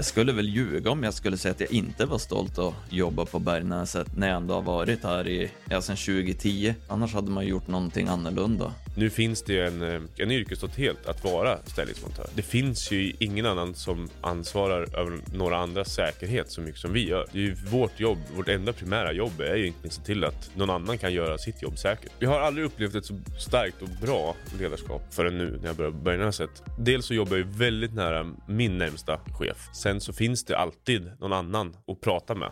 Jag skulle väl ljuga om jag skulle säga att jag inte var stolt att jobba på Bergnäset när jag ändå har varit här i, ja, sedan 2010. Annars hade man gjort någonting annorlunda. Nu finns det ju en, eh, en yrkesstolthet att vara ställningsmontör. Det finns ju ingen annan som ansvarar över några andras säkerhet så mycket som vi gör. Det är ju vårt jobb, vårt enda primära jobb är ju egentligen att se till att någon annan kan göra sitt jobb säkert. Vi har aldrig upplevt ett så starkt och bra ledarskap förrän nu när jag började på Bergnäset. Dels så jobbar jag ju väldigt nära min närmsta chef. Sen så finns det alltid någon annan att prata med.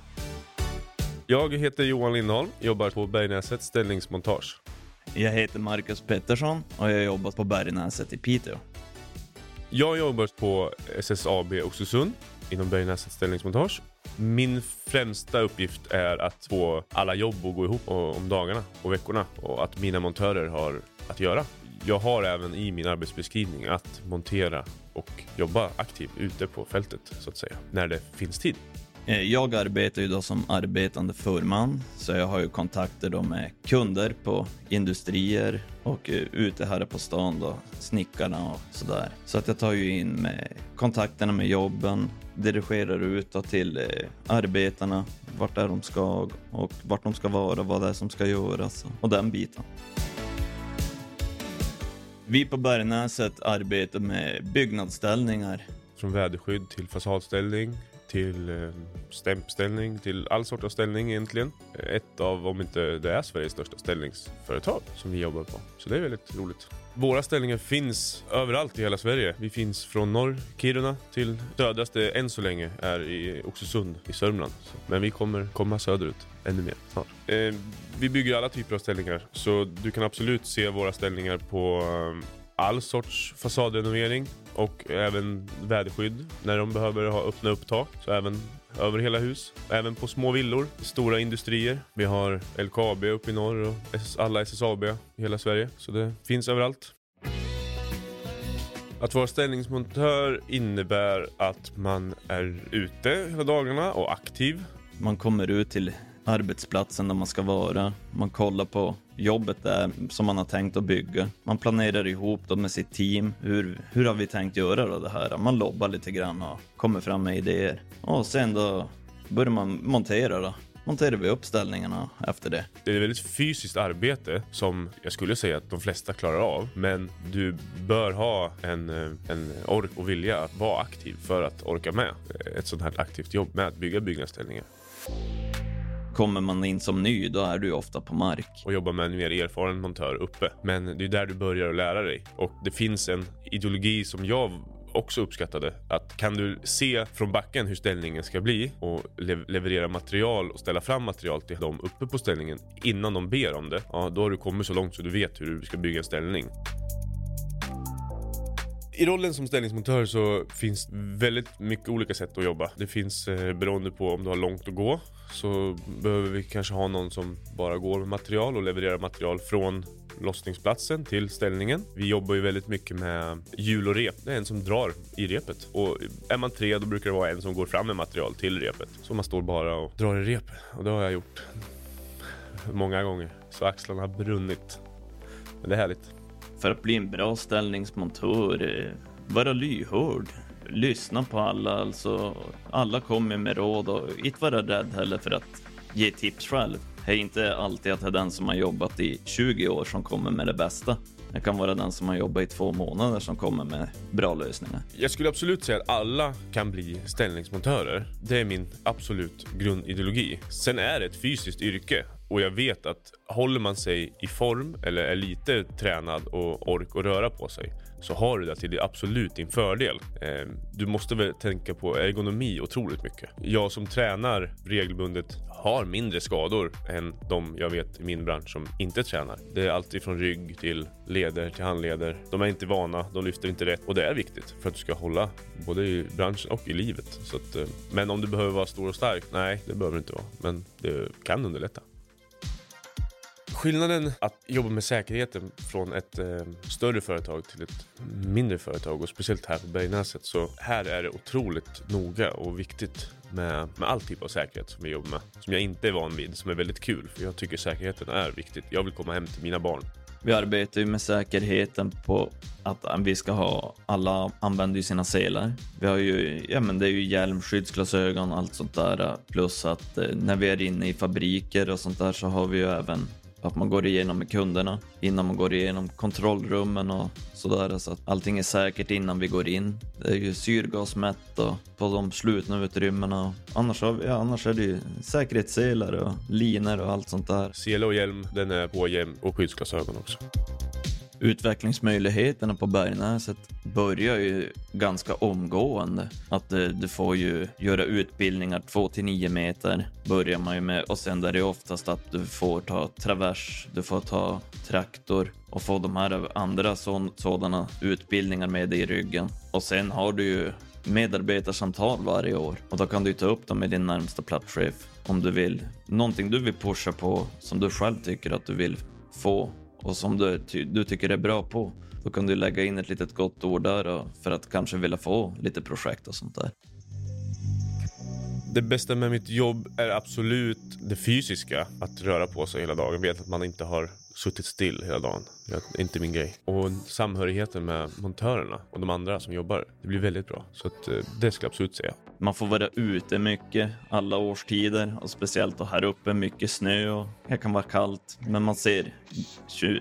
Jag heter Johan Lindholm, jobbar på Bergnäset ställningsmontage. Jag heter Marcus Pettersson och jag har jobbat på Bergnäset i Piteå. Jag jobbar på SSAB Oxelösund inom Bergnäset ställningsmontage. Min främsta uppgift är att få alla jobb att gå ihop om dagarna och veckorna och att mina montörer har att göra. Jag har även i min arbetsbeskrivning att montera och jobba aktivt ute på fältet så att säga, när det finns tid. Eh, jag arbetar ju då som arbetande förman, så jag har ju kontakter då med kunder på industrier och eh, ute här på stan då, snickarna och sådär. Så att jag tar ju in med kontakterna med jobben, dirigerar ut då till eh, arbetarna, vart är de ska och vart de ska vara, vad det är som ska göras och den biten. Vi på Bergnäset arbetar med byggnadsställningar. Från väderskydd till fasadställning, till eh, stämpställning, till all sorts av ställning egentligen. Ett av, om inte det är Sveriges största ställningsföretag som vi jobbar på. Så det är väldigt roligt. Våra ställningar finns överallt i hela Sverige. Vi finns från norr, Kiruna, till södraste än så länge är i Oxelösund i Sörmland. Men vi kommer komma söderut ännu mer snart. Eh, vi bygger alla typer av ställningar, så du kan absolut se våra ställningar på eh, all sorts fasadrenovering och även väderskydd när de behöver ha öppna upp tak. Så även över hela hus. Även på små villor, stora industrier. Vi har LKAB uppe i norr och alla SSAB i hela Sverige. Så det finns överallt. Att vara ställningsmontör innebär att man är ute hela dagarna och aktiv. Man kommer ut till arbetsplatsen där man ska vara. Man kollar på jobbet där som man har tänkt att bygga. Man planerar ihop då med sitt team. Hur, hur har vi tänkt göra då det här? Man lobbar lite grann och kommer fram med idéer. Och sen då börjar man montera då monterar vi upp ställningarna efter det. Det är ett väldigt fysiskt arbete som jag skulle säga att de flesta klarar av. Men du bör ha en, eh, en ork och vilja att vara aktiv för att orka med ett sånt här aktivt jobb med att bygga byggnadsställningar. Kommer man in som ny, då är du ofta på mark. Och jobbar med en mer erfaren montör uppe. Men det är där du börjar att lära dig. Och det finns en ideologi som jag också uppskattade. Att kan du se från backen hur ställningen ska bli och le leverera material och ställa fram material till dem uppe på ställningen innan de ber om det. Ja, då har du kommit så långt så du vet hur du ska bygga en ställning. I rollen som ställningsmontör så finns väldigt mycket olika sätt att jobba. Det finns eh, beroende på om du har långt att gå så behöver vi kanske ha någon som bara går med material och levererar material från lossningsplatsen till ställningen. Vi jobbar ju väldigt mycket med hjul och rep. Det är en som drar i repet. Och är man tre då brukar det vara en som går fram med material till repet. Så man står bara och drar i repet. Och det har jag gjort många gånger. Så axlarna har brunnit. Men det är härligt. För att bli en bra ställningsmontör, eh, vara lyhörd. Lyssna på alla, alltså. Alla kommer med råd och inte vara rädd heller för att ge tips själv. Det är inte alltid att det är den som har jobbat i 20 år som kommer med det bästa. Det kan vara den som har jobbat i två månader som kommer med bra lösningar. Jag skulle absolut säga att alla kan bli ställningsmontörer. Det är min absolut grundideologi. Sen är det ett fysiskt yrke och jag vet att håller man sig i form eller är lite tränad och ork och röra på sig så har du det till absolut din fördel. Ehm, du måste väl tänka på ergonomi otroligt mycket. Jag som tränar regelbundet har mindre skador än de jag vet i min bransch som inte tränar. Det är alltid från rygg till leder till handleder. De är inte vana, de lyfter inte rätt och det är viktigt för att du ska hålla både i branschen och i livet. Så att, eh, men om du behöver vara stor och stark? Nej, det behöver du inte vara. Men det kan underlätta. Skillnaden att jobba med säkerheten från ett eh, större företag till ett mindre företag och speciellt här på Bergnäset så här är det otroligt noga och viktigt med, med all typ av säkerhet som vi jobbar med. Som jag inte är van vid, som är väldigt kul för jag tycker säkerheten är viktigt. Jag vill komma hem till mina barn Vi arbetar ju med säkerheten på att vi ska ha, alla använder ju sina selar. Vi har ju, ja men det är ju hjälm, skyddsglasögon, allt sånt där. Plus att eh, när vi är inne i fabriker och sånt där så har vi ju även att man går igenom med kunderna innan man går igenom kontrollrummen och sådär så att allting är säkert innan vi går in. Det är ju syrgasmätt och på de slutna utrymmena. Annars, har vi, ja, annars är det ju säkerhetsselar och liner och allt sånt där. Sele och hjälm, den är på hjälm och skyddsglasögon också. Utvecklingsmöjligheterna på Bergnäset börjar ju ganska omgående. Att eh, du, får ju göra utbildningar 2 till 9 meter börjar man ju med och sen är det oftast att du får ta travers, du får ta traktor och få de här andra så, sådana utbildningar med dig i ryggen. Och sen har du ju medarbetarsamtal varje år och då kan du ta upp dem med din närmsta platschef om du vill. Någonting du vill pusha på som du själv tycker att du vill få och som du, du tycker är bra på. Då kan du lägga in ett litet gott ord där för att kanske vilja få lite projekt och sånt där. Det bästa med mitt jobb är absolut det fysiska. Att röra på sig hela dagen. Vet att man inte har suttit still hela dagen. Det är inte min grej. Och samhörigheten med montörerna och de andra som jobbar. Det blir väldigt bra. Så att, eh, det ska jag absolut säga. Man får vara ute mycket alla årstider och speciellt då här uppe mycket snö och det kan vara kallt. Men man ser,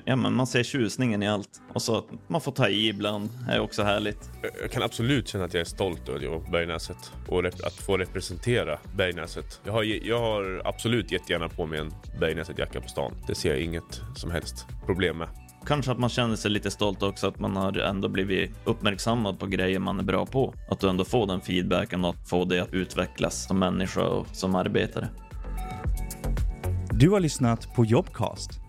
ja, men man ser tjusningen i allt och så att man får ta i ibland är också härligt. Jag kan absolut känna att jag är stolt över att jobba på Bergnäset och att få representera Bergnäset. Jag har, jag har absolut jättegärna på mig en Bergnäset-jacka på stan. Det ser jag inget som helst problem med. Kanske att man känner sig lite stolt också att man har ändå blivit uppmärksammad på grejer man är bra på. Att du ändå får den feedbacken och få det att utvecklas som människa och som arbetare. Du har lyssnat på Jobcast